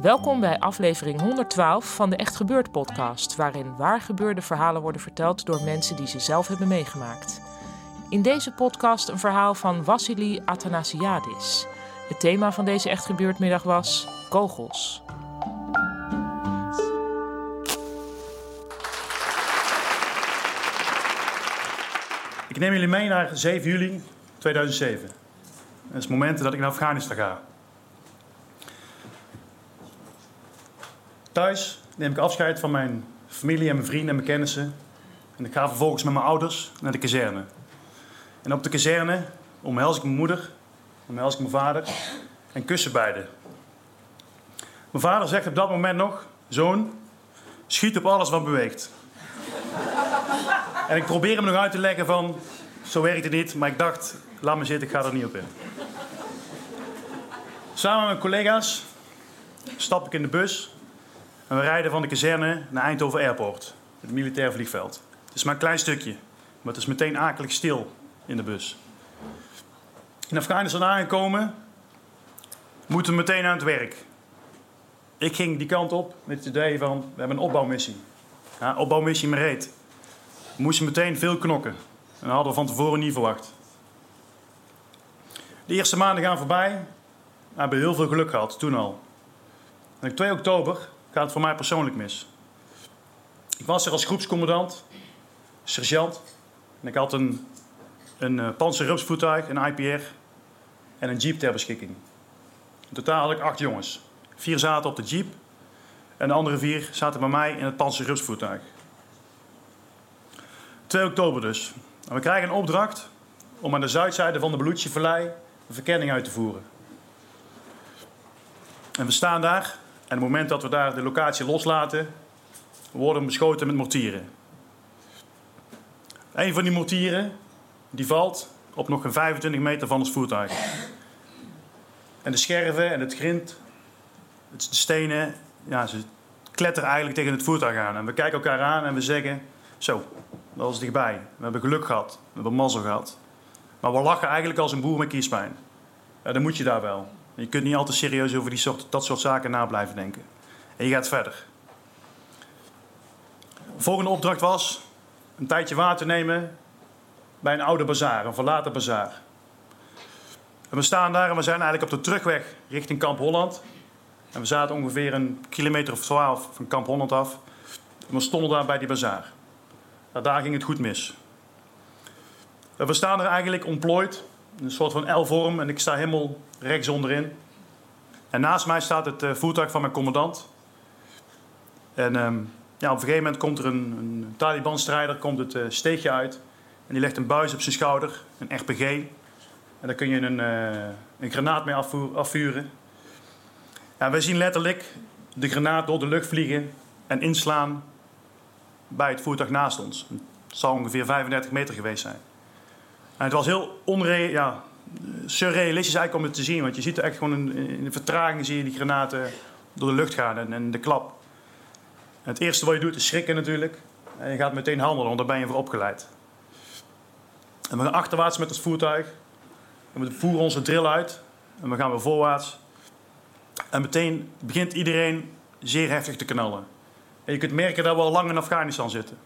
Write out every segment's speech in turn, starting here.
Welkom bij aflevering 112 van de Echt Gebeurd podcast, waarin waar gebeurde verhalen worden verteld door mensen die ze zelf hebben meegemaakt. In deze podcast een verhaal van Vassili Athanasiadis. Het thema van deze Echt Gebeurd middag was kogels. Ik neem jullie mee naar 7 juli 2007. Dat is het moment dat ik naar Afghanistan ga. Thuis neem ik afscheid van mijn familie en mijn vrienden en mijn kennissen. En ik ga vervolgens met mijn ouders naar de kazerne. En op de kazerne omhels ik mijn moeder, omhels ik mijn vader en kussen beide. Mijn vader zegt op dat moment nog: Zoon, schiet op alles wat beweegt. En ik probeer hem nog uit te leggen van, zo werkt het niet. Maar ik dacht, laat me zitten, ik ga er niet op in. Samen met mijn collega's stap ik in de bus. En we rijden van de kazerne naar Eindhoven Airport. Het militair vliegveld. Het is maar een klein stukje. Maar het is meteen akelig stil in de bus. In Afghanistan aangekomen, moeten we meteen aan het werk. Ik ging die kant op met het idee van, we hebben een opbouwmissie. Ja, opbouwmissie Mereet. We moesten meteen veel knokken. En dat hadden we van tevoren niet verwacht. De eerste maanden gaan voorbij. We hebben heel veel geluk gehad, toen al. En op 2 oktober gaat het voor mij persoonlijk mis. Ik was er als groepscommandant, sergeant. En ik had een, een uh, panzerrupsvoertuig, een IPR en een jeep ter beschikking. In totaal had ik acht jongens. Vier zaten op de jeep en de andere vier zaten bij mij in het panzerrupsvoertuig. 2 oktober dus. En we krijgen een opdracht om aan de zuidzijde van de Belutje-vallei een verkenning uit te voeren. En we staan daar en op het moment dat we daar de locatie loslaten, worden we beschoten met mortieren. Een van die mortieren die valt op nog een 25 meter van ons voertuig. En de scherven en het grind, de stenen, ja, ze kletteren eigenlijk tegen het voertuig aan. En we kijken elkaar aan en we zeggen, zo, dat was dichtbij. We hebben geluk gehad, we hebben mazzel gehad. Maar we lachen eigenlijk als een boer met kiespijn. Ja, dan moet je daar wel. Je kunt niet altijd serieus over die soort, dat soort zaken na blijven denken. En je gaat verder. De volgende opdracht was een tijdje water nemen bij een oude bazaar, een verlaten bazaar. En we staan daar en we zijn eigenlijk op de terugweg richting Kamp Holland. En we zaten ongeveer een kilometer of twaalf van Kamp Holland af. En we stonden daar bij die bazaar. Nou, daar ging het goed mis. En We staan er eigenlijk ontplooid, een soort van L-vorm, en ik sta helemaal rechts onderin. En naast mij staat het eh, voertuig van mijn commandant. En ehm, ja, op een gegeven moment komt er een, een Taliban-strijder komt het eh, steegje uit. En die legt een buis op zijn schouder, een RPG. En daar kun je een, eh, een granaat mee afvoer- afvuren. Ja, wij zien letterlijk de granaat door de lucht vliegen en inslaan bij het voertuig naast ons. Het zal ongeveer 35 meter geweest zijn. Het was heel ja, surrealistisch eigenlijk om het te zien. Want je ziet er echt gewoon in, in de vertraging zie je die granaten door de lucht gaan en, de klap. Het eerste wat je doet is schrikken natuurlijk. En je gaat meteen handelen, want daar ben je voor opgeleid. En we gaan achterwaarts met het voertuig. En we voeren onze drill uit. En we gaan weer voorwaarts. En meteen begint iedereen zeer heftig te knallen. En je kunt merken dat we al lang in Afghanistan zitten.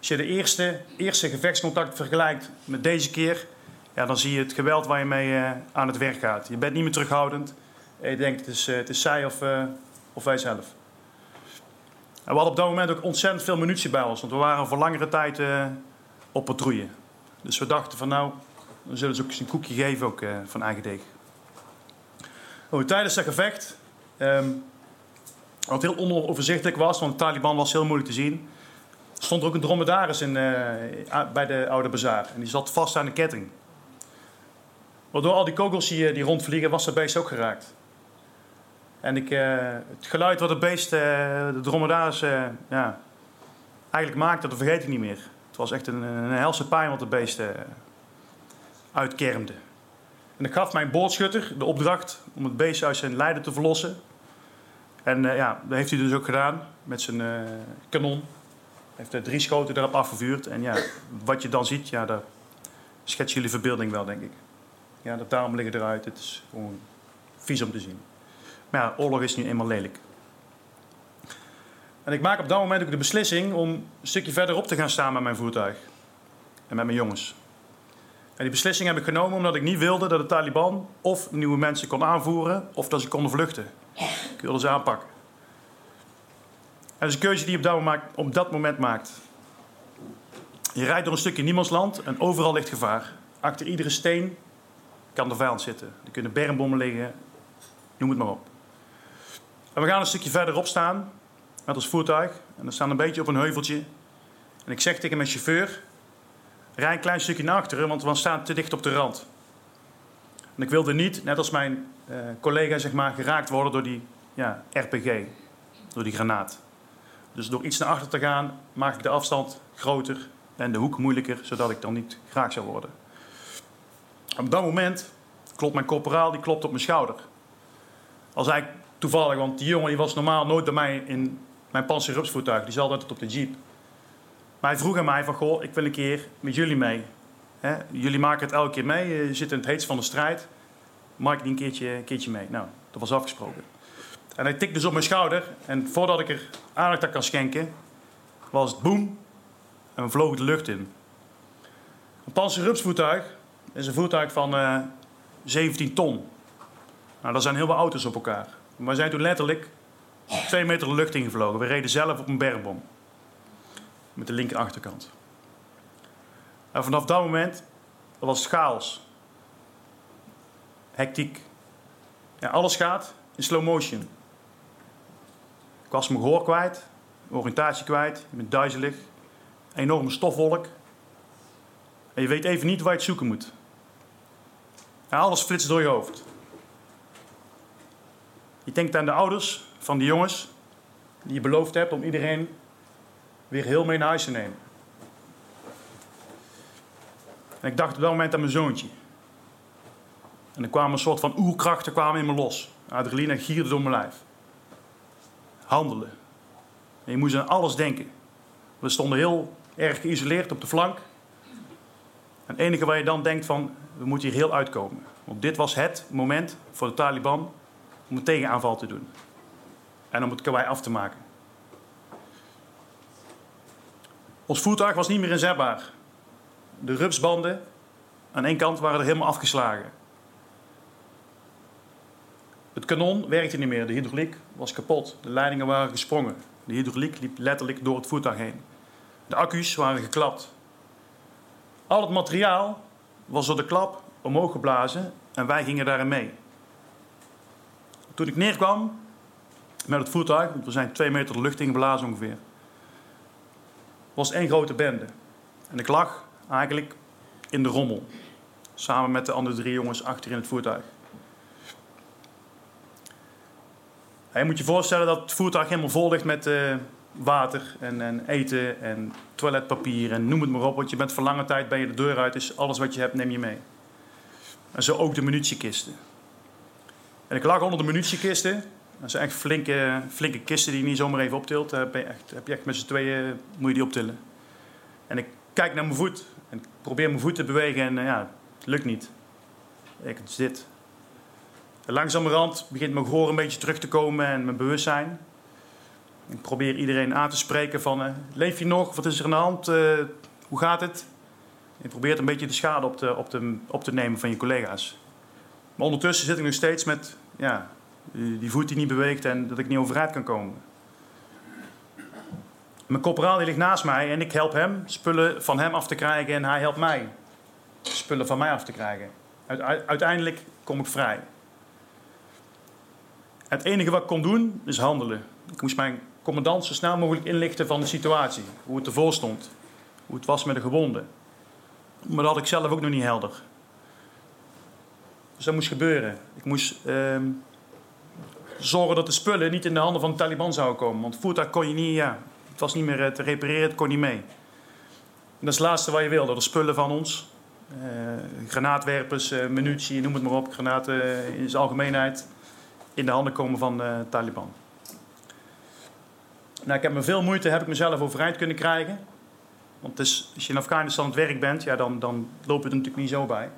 Als je de eerste, eerste gevechtscontact vergelijkt met deze keer, ja, dan zie je het geweld waar je mee eh, aan het werk gaat. Je bent niet meer terughoudend. En je denkt, het is, eh, het is zij of, eh, of wij zelf. En we hadden op dat moment ook ontzettend veel munitie bij ons, want we waren voor langere tijd op patrouille. Dus we dachten van nou, Dan zullen ze ook eens een koekje geven ook, uh, van eigen deeg. Oh, tijdens dat gevecht, um, wat heel onoverzichtelijk was, want de Taliban was heel moeilijk te zien, stond er ook een dromedaris in, uh, bij de Oude Bazaar. En die zat vast aan de ketting. Waardoor al die kogels die, die rondvliegen, was dat beest ook geraakt. En ik, uh, het geluid wat het beest, de dromedaris, ja, eigenlijk maakte, dat vergeet ik niet meer. Het was echt een, een helse pijn wat het beest uitkermde. En ik gaf mijn bootschutter de opdracht om het beest uit zijn lijden te verlossen. En ja, dat heeft hij dus ook gedaan met zijn kanon. Heeft er drie schoten erop afgevuurd. En ja, wat je dan ziet, ja, daar schets jullie verbeelding wel, denk ik. Ja, de darmen liggen eruit. Het is gewoon vies om te zien. Maar ja, oorlog is nu eenmaal lelijk. En ik maak op dat moment ook de beslissing om een stukje verderop te gaan staan met mijn voertuig. En met mijn jongens. En die beslissing heb ik genomen omdat ik niet wilde dat de Taliban of nieuwe mensen kon aanvoeren of dat ze konden vluchten. Ik wilde ze aanpakken. Dat is een keuze die je op dat, moment, maakt. Je rijdt door een stukje niemandsland en overal ligt gevaar. Achter iedere steen kan de vijand zitten. Er kunnen bermbommen liggen, noem het maar op. En we gaan een stukje verderop staan met ons voertuig. En we staan een beetje op een heuveltje. En ik zeg tegen mijn chauffeur: rij een klein stukje naar achteren, want we staan te dicht op de rand. En ik wilde niet, net als mijn uh, collega, zeg maar, geraakt worden door die ja, RPG, door die granaat. Dus door iets naar achter te gaan, maak ik de afstand groter en de hoek moeilijker, zodat ik dan niet geraakt zou worden. Op dat moment klopt mijn corporaal, die klopt op mijn schouder. Als hij toevallig, want die jongen die was normaal nooit bij mij in mijn panzerrupsvoertuig, die zat altijd op de jeep. Maar hij vroeg aan mij van, goh, ik wil een keer met jullie mee. Jullie maken het elke keer mee, je zit in het heetst van de strijd. Mag ik een keertje, een keertje mee? Nou, dat was afgesproken. En hij tikte dus op mijn schouder. En voordat ik er aandacht aan kan schenken, was het boem. En vlogen de lucht in. Een panzerrupsvoertuig is een voertuig van uh, eh, 17 ton. Nou, dat zijn heel veel auto's op elkaar. Maar we zijn toen letterlijk twee meter de lucht ingevlogen. We reden zelf op een bergbom met de linker achterkant. En vanaf dat moment was het chaos. Hectiek. Alles gaat in slow motion. Ik was mijn gehoor kwijt, oriëntatie kwijt, je bent duizelig, enorme stofwolk. En je weet even niet waar je het zoeken moet. En alles flitst door je hoofd. Je denkt aan de ouders van die jongens die je beloofd hebt om iedereen weer heel mee naar huis te nemen. En ik dacht op dat moment aan mijn zoontje. En er kwamen een soort van oerkrachten kwamen in me los. Adrenaline gierde door mijn lijf. Handelen. En je moest aan alles denken. We stonden heel erg geïsoleerd op de flank. En het enige waar je dan denkt van, we moeten hier heel uitkomen. Want dit was het moment voor de Taliban om een tegenaanval te doen. En om het kawaii af te maken. Ons voertuig was niet meer inzetbaar. De rupsbanden aan één kant waren er helemaal afgeslagen. Het kanon werkte niet meer, de hydrauliek was kapot, de leidingen waren gesprongen. De hydrauliek liep letterlijk door het voertuig heen. De accu's waren geklapt. Al het materiaal was door de klap omhoog geblazen en wij gingen daarin mee. Toen ik neerkwam met het voertuig, want we zijn twee meter de lucht ingeblazen ongeveer, was één grote bende. En ik lag eigenlijk in de rommel. Samen met de andere drie jongens achter in het voertuig. Je moet je voorstellen dat het voertuig helemaal vol ligt met uh, water en, en, eten en toiletpapier en noem het maar op. Want je bent voor lange tijd ben je de deur uit, dus alles wat je hebt neem je mee. En zo ook de munitiekisten. En ik lag onder de munitiekisten. Dat zijn echt flinke, flinke kisten die je niet zomaar even optilt. Heb je echt, heb je echt met z'n tweeën moet je die optillen. En ik kijk naar mijn voet en ik probeer mijn voet te bewegen en uh, ja, het lukt niet. Ik, het is dit. Langzamerhand begint mijn gehoor een beetje terug te komen en mijn bewustzijn. Ik probeer iedereen aan te spreken van, uh, leef je nog? Wat is er aan de hand? Uh, hoe gaat het? Je probeert een beetje de schade op te, op, op te nemen van je collega's. Maar ondertussen zit ik nog steeds met ja, die voet die niet beweegt en dat ik niet overeind kan komen. Mijn corporaal die ligt naast mij en ik help hem spullen van hem af te krijgen en hij helpt mij. spullen van mij af te krijgen. Uiteindelijk kom ik vrij. Het enige wat ik kon doen, is handelen. Ik moest mijn commandant zo snel mogelijk inlichten van de situatie. Hoe het ervoor stond. Hoe het was met de gewonden. Maar dat had ik zelf ook nog niet helder. Dus dat moest gebeuren. Ik moest ehm, zorgen dat de spullen niet in de handen van de Taliban zouden komen. Want voertuig kon je niet, ja, het was niet meer eh, te repareren, het kon niet mee. Dat is het laatste wat je wil, dat de spullen van ons, uh, granaatwerpers, uh, munitie, noem het maar op, granaten in zijn algemeenheid, in de handen komen van de Taliban. Nou, ik heb met veel moeite heb ik mezelf overeind kunnen krijgen. Want dus, als je in Afghanistan aan het werk bent, ja, dan, dan loop je er natuurlijk niet zo bij.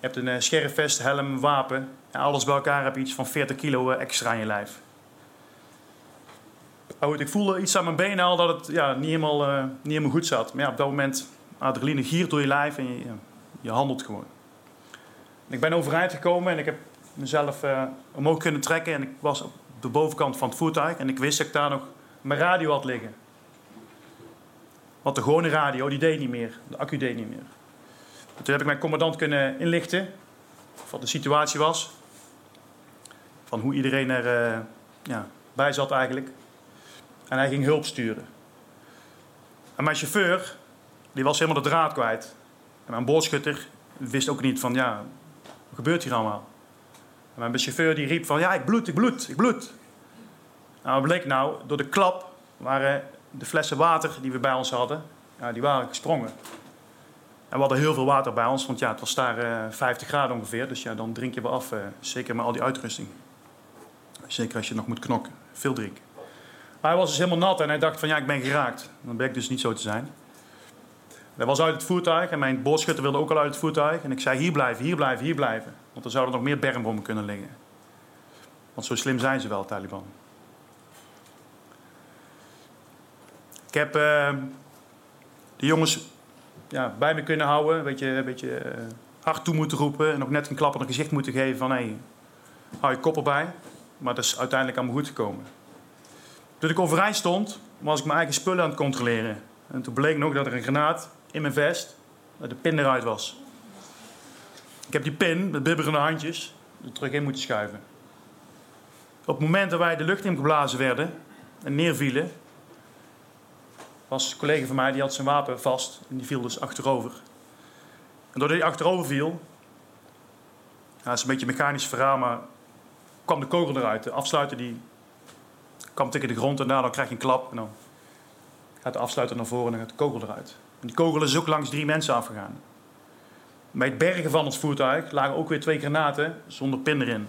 Je hebt een uh, scherfvest, helm, wapen. En alles bij elkaar heb je iets van 40 kilo extra in je lijf. Oh, ik voelde iets aan mijn benen al dat het ja, niet, helemaal, niet helemaal goed zat. Maar ja, op dat moment, adrenaline giert door je lijf en je, je handelt gewoon. ik ben overeind gekomen en ik heb mezelf uh, omhoog kunnen trekken. En ik was op de bovenkant van het voertuig. En ik wist dat ik daar nog mijn radio had liggen. Want de gewone radio, die deed niet meer. De accu deed niet meer. toen heb ik mijn commandant kunnen inlichten. Wat de situatie was. Van hoe iedereen er uh, ja, bij zat eigenlijk. En hij ging hulp sturen. En mijn chauffeur, die was helemaal de draad kwijt. En mijn boodschutter wist ook niet van, ja, wat gebeurt hier allemaal? En mijn chauffeur die riep van, ja, ik bloed, ik bloed, ik bloed. Nou, wat bleek nou? Door de klap waren de flessen water die we bij ons hadden, ja, die waren gesprongen. En we hadden heel veel water bij ons, want ja, het was daar uh, 50 graden ongeveer. Dus ja, dan drink je wel af, uh, zeker met al die uitrusting. Zeker als je nog moet knokken, veel drinken. Hij was dus helemaal nat en hij dacht van ja, ik ben geraakt. Dan ik dus niet zo te zijn. Hij was uit het voertuig en mijn boodschutter wilde ook al uit het voertuig. En ik zei hier blijven, hier blijven, hier blijven. Want er zouden nog meer bermbommen kunnen liggen. Want zo slim zijn ze wel, Taliban. Ik heb uh, de jongens ja, bij me kunnen houden. Beetje, een beetje uh, hard toe moeten roepen. En nog net een klap op het gezicht moeten geven van... hé, hou je kop erbij. Maar dat is uiteindelijk allemaal goed gekomen. Toen ik overeind stond, was ik mijn eigen spullen aan het controleren. En toen bleek nog dat er een granaat in mijn vest, dat de pin eruit was. Ik heb die pin met bibberende handjes er terug in moeten schuiven. Op het moment dat wij de lucht in geblazen werden en neervielen, was een collega van mij die had zijn wapen vast en die viel dus achterover. En doordat hij achterover viel, ja, dat is een beetje een mechanisch verhaal, maar kwam de kogel eruit. De afsluiter die kwam tegen de grond en daardoor krijg je een klap. En dan gaat de afsluiter naar voren en dan gaat de kogel eruit. En die kogel is ook langs drie mensen afgegaan. Bij het bergen van het voertuig lagen ook weer twee granaten zonder pin erin.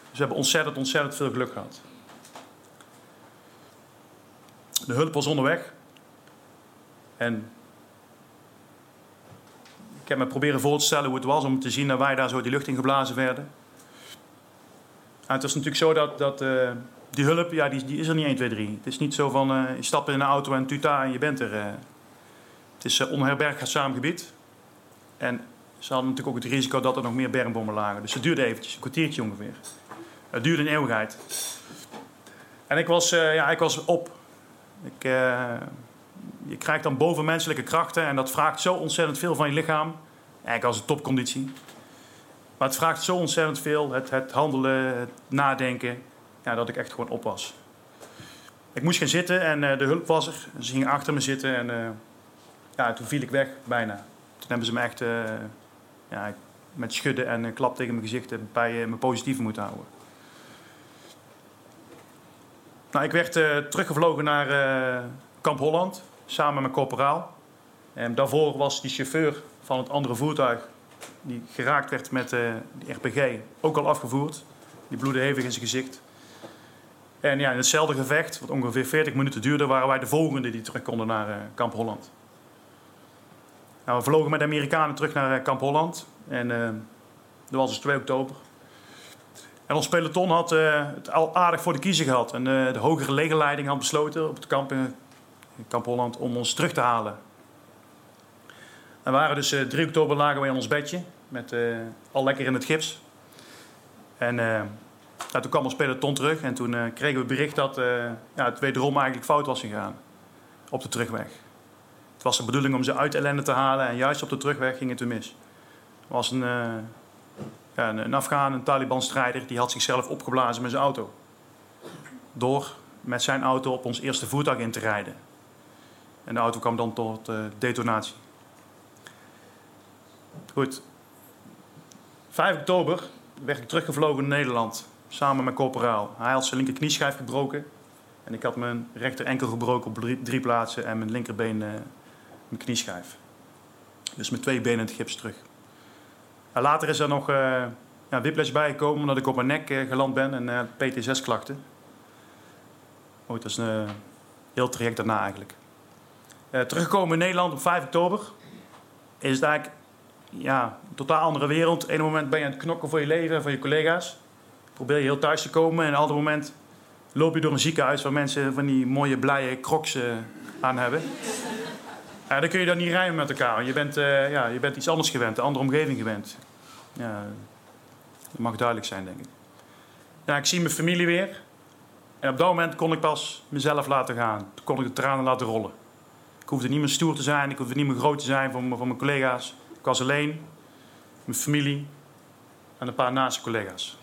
Dus we hebben ontzettend, ontzettend veel geluk gehad. De hulp was onderweg. En ik heb me proberen voor te stellen hoe het was om te zien dat wij daar zo die lucht in geblazen werden. En het is natuurlijk zo dat, dat uh, die hulp, ja, die, die, is er niet 1, 2, 3. Het is niet zo van uh, je stapt in een auto en tuta en je bent er. Uh. Het is uh, onherbergzaam gebied. En ze hadden natuurlijk ook het risico dat er nog meer bermbommen lagen. Dus het duurde eventjes, een kwartiertje ongeveer. Het duurde een eeuwigheid. En ik was, ja, ik was op. Ik, je krijgt dan bovenmenselijke krachten en dat vraagt zo ontzettend veel van je lichaam. Eigenlijk als een topconditie. Maar het vraagt zo ontzettend veel, het, het handelen, het nadenken, ja, dat ik echt gewoon op was. Ik moest gaan zitten en de hulp was er. Ze gingen achter me zitten en ja, toen viel ik weg, bijna. Toen hebben ze me echt uh, ja, met schudden en een klap tegen mijn gezicht bij me positief moeten houden. Nou, ik werd teruggevlogen naar Kamp Holland samen met corporaal. En daarvoor was die chauffeur van het andere voertuig, die geraakt werd met uh, die RPG, ook al afgevoerd. Die bloedde hevig in zijn gezicht. En ja, in hetzelfde gevecht, wat ongeveer 40 minuten duurde, waren wij de volgende die terug konden naar uh, Kamp Holland. Nou, we vlogen met de Amerikanen terug naar uh, Kamp Holland. En dat was dus 2 oktober. En ons peloton had het al aardig voor de kiezer gehad. En de hogere legerleiding had besloten op het kamp in Kamp Holland om ons terug te halen. We waren dus uh, eh, 3 oktober lagen we in ons bedje, met, al lekker in het gips. En toen kwam ons peloton terug en toen kregen we bericht dat ja, het wederom eigenlijk fout was gegaan op de terugweg. Het was de bedoeling om ze uit ellende te halen en juist op de terugweg ging het mis. Er was een, uh, ja, een, Afghaan, een Taliban-strijder, die had zichzelf opgeblazen met zijn auto. Door met zijn auto op ons eerste voertuig in te rijden. En de auto kwam dan tot uh, detonatie. Goed. 5 oktober werd ik teruggevlogen naar Nederland. Samen met corporaal. Hij had zijn linker knieschijf gebroken. En ik had mijn rechter enkel gebroken op drie, plaatsen. En mijn linkerbeen, uh, mijn knieschijf. Dus met twee benen het gips terug. Later is er nog uh, ja, whiplash bijgekomen omdat ik op mijn nek uh, geland ben en PT6-klachten. Oh, dat is een heel traject daarna eigenlijk. teruggekomen in Nederland op 5 oktober is het eigenlijk ja, een totaal andere wereld. Een moment ben je aan het knokken voor je leven en voor je collega's. Probeer je heel thuis te komen. En ander moment loop je door een ziekenhuis waar mensen van die mooie blije crocs uh, aan hebben. Ja, dan kun je dat niet rijmen met elkaar. Je bent, uh, ja, je bent iets anders gewend, een andere omgeving gewend. Ja, dat mag duidelijk zijn, denk ik. Ja, ik zie mijn familie weer. En op dat moment kon ik pas mezelf laten gaan. Toen kon ik de tranen laten rollen. Ik hoefde niet meer stoer te zijn, ik hoefde niet meer groot te zijn voor, voor mijn collega's. Ik was alleen, mijn familie en een paar naaste collega's.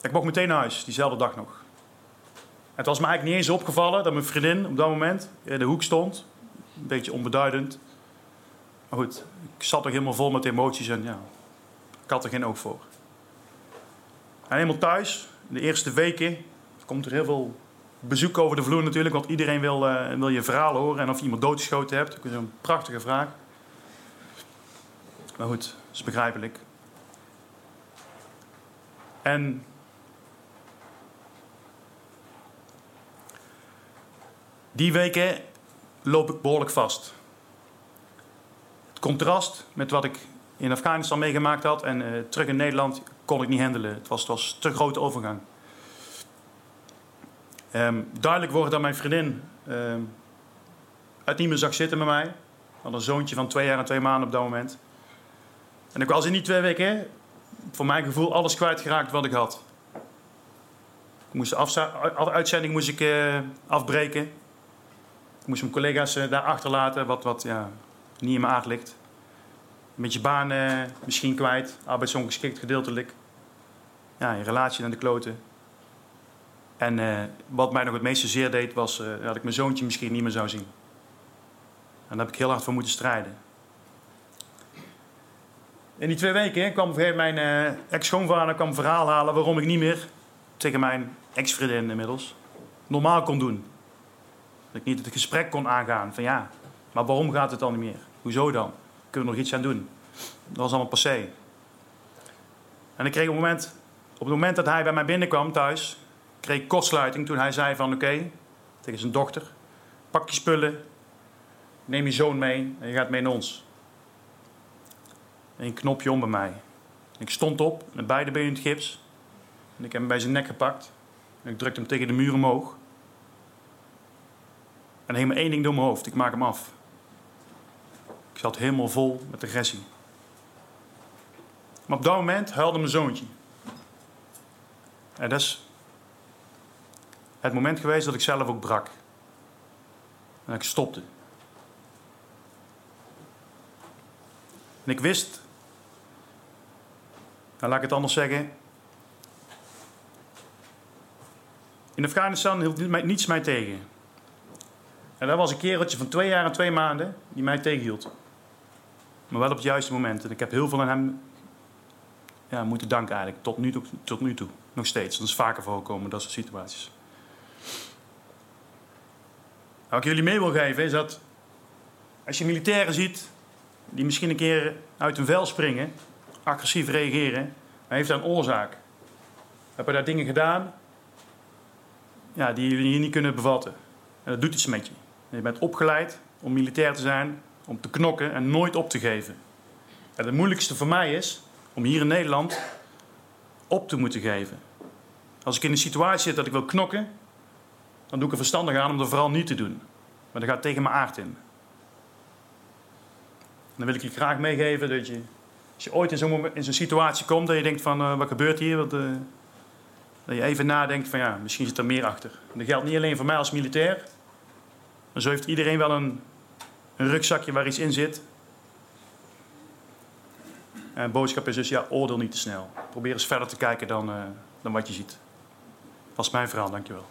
Ik mocht meteen naar huis, diezelfde dag nog. Het was me eigenlijk niet eens opgevallen dat mijn vriendin op dat moment in de hoek stond. Een beetje onbeduidend. Maar goed, ik zat toch helemaal vol met emoties en ja, ik had er geen oog voor. En helemaal thuis, de eerste weken, komt er heel veel bezoek over de vloer natuurlijk, want iedereen wil, uh, wil je verhaal horen en of je iemand doodgeschoten hebt. Dat is een prachtige vraag. Maar goed, dat is begrijpelijk. En die weken loop ik behoorlijk vast. Het contrast met wat ik in Afghanistan meegemaakt had en uh, terug in Nederland kon ik niet handelen. Het was, het was te grote overgang. Um, duidelijk wordt dat mijn vriendin um, het niet meer zag zitten met mij. Had een zoontje van twee jaar en twee maanden op dat moment. En ik was in die twee weken, voor mijn gevoel, alles kwijtgeraakt wat ik had. Ik moest de uitzending moest ik, uh, afbreken. Ik moest mijn collega's uh, daar achterlaten, wat, wat ja, niet in mijn aard ligt. Met je baan misschien kwijt, arbeidsongeschikt gedeeltelijk. Ja, je relatie naar de kloten. En uh, wat mij nog het meeste zeer deed, was uh, dat ik mijn zoontje misschien niet meer zou zien. En daar heb ik heel hard voor moeten strijden. In die twee weken kwam mijn ex-schoonvader kwam verhaal halen waarom ik niet meer tegen mijn ex-vriendin inmiddels normaal kon doen. Dat ik niet het gesprek kon aangaan van ja, maar waarom gaat het dan niet meer? Hoezo dan? Kunnen we nog iets aan doen? Dat was allemaal passé. En ik kreeg op het moment, op het moment dat hij bij mij binnenkwam thuis, kreeg kortsluiting toen hij zei van oké, tegen zijn dochter, pak je spullen, neem je zoon mee en je gaat mee naar ons. En een knopje om bij mij. Ik stond op met beide benen in het gips en ik heb hem bij zijn nek gepakt en ik drukte hem tegen de muur omhoog. En helemaal één ding door mijn hoofd, ik maak hem af. Ik zat helemaal vol met agressie. Maar op dat moment huilde mijn zoontje. En dat is het moment geweest dat ik zelf ook brak. En ik stopte. En ik wist, nou laat ik het anders zeggen. In Afghanistan hield niets mij tegen. En dat was een kereltje van twee jaar en twee maanden die mij tegenhield. Maar wel op het juiste moment. En ik heb heel veel aan hem ja, moeten danken eigenlijk. Tot nu, toe, tot nu toe. Nog steeds. Dat is vaker voorkomen, dat soort situaties. Wat ik jullie mee wil geven is dat als je militairen ziet die misschien een keer uit hun vel springen, agressief reageren, dan heeft dat een oorzaak. Hebben daar dingen gedaan ja, die jullie hier niet kunnen bevatten. En dat doet iets met je. Je bent opgeleid om militair te zijn, om te knokken en nooit op te geven. En het moeilijkste voor mij is om hier in Nederland op te moeten geven. Als ik in een situatie zit dat ik wil knokken, dan doe ik er verstandig aan om dat vooral niet te doen. Maar dat gaat tegen mijn aard in. dan wil ik je graag meegeven dat je, als je ooit in zo'n, situatie komt, dat je denkt van, uh, wat gebeurt hier? Uh, dat je even nadenkt van, ja, misschien zit er meer achter. En dat geldt niet alleen voor mij als militair, En zo heeft iedereen wel een, een rugzakje waar iets in zit. En de boodschap is dus, ja, oordeel niet te snel. Probeer eens verder te kijken dan, uh, dan wat je ziet. Dat is mijn verhaal, dankjewel.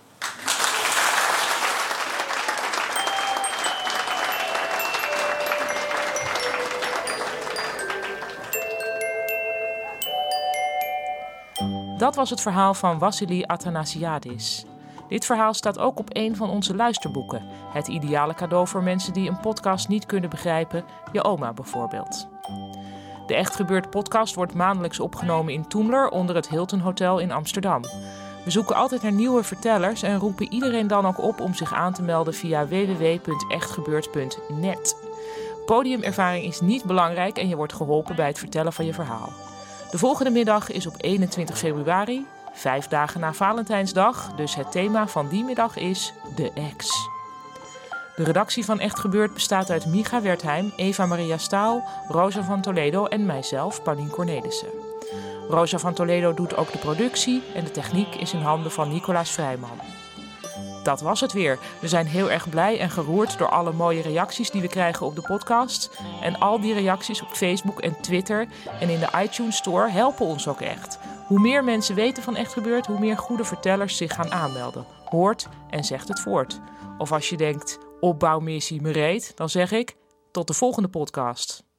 Dat was het verhaal van Wassili Athanasiadis. Dit verhaal staat ook op een van onze luisterboeken. Het ideale cadeau voor mensen die een podcast niet kunnen begrijpen, je oma bijvoorbeeld. De Echt Gebeurd podcast wordt maandelijks opgenomen in Toemler onder het Hilton Hotel in Amsterdam. We zoeken altijd naar nieuwe vertellers en roepen iedereen dan ook op om zich aan te melden via www.echtgebeurd.net. Podiumervaring is niet belangrijk en je wordt geholpen bij het vertellen van je verhaal. De volgende middag is op 21 februari, vijf dagen na Valentijnsdag, dus het thema van die middag is de ex. De redactie van Echt Gebeurd bestaat uit Micha Wertheim, Eva Maria Staal, Rosa van Toledo en mijzelf, Paulien Cornelissen. Rosa van Toledo doet ook de productie en de techniek is in handen van Nicolaas Vrijman. Dat was het weer. We zijn heel erg blij en geroerd door alle mooie reacties die we krijgen op de podcast. En al die reacties op Facebook en Twitter en in de iTunes Store helpen ons ook echt. Hoe meer mensen weten van Echt Gebeurd, hoe meer goede vertellers zich gaan aanmelden. Hoort en zegt het voort. Of als je denkt, opbouwmissie me reed, dan zeg ik tot de volgende podcast.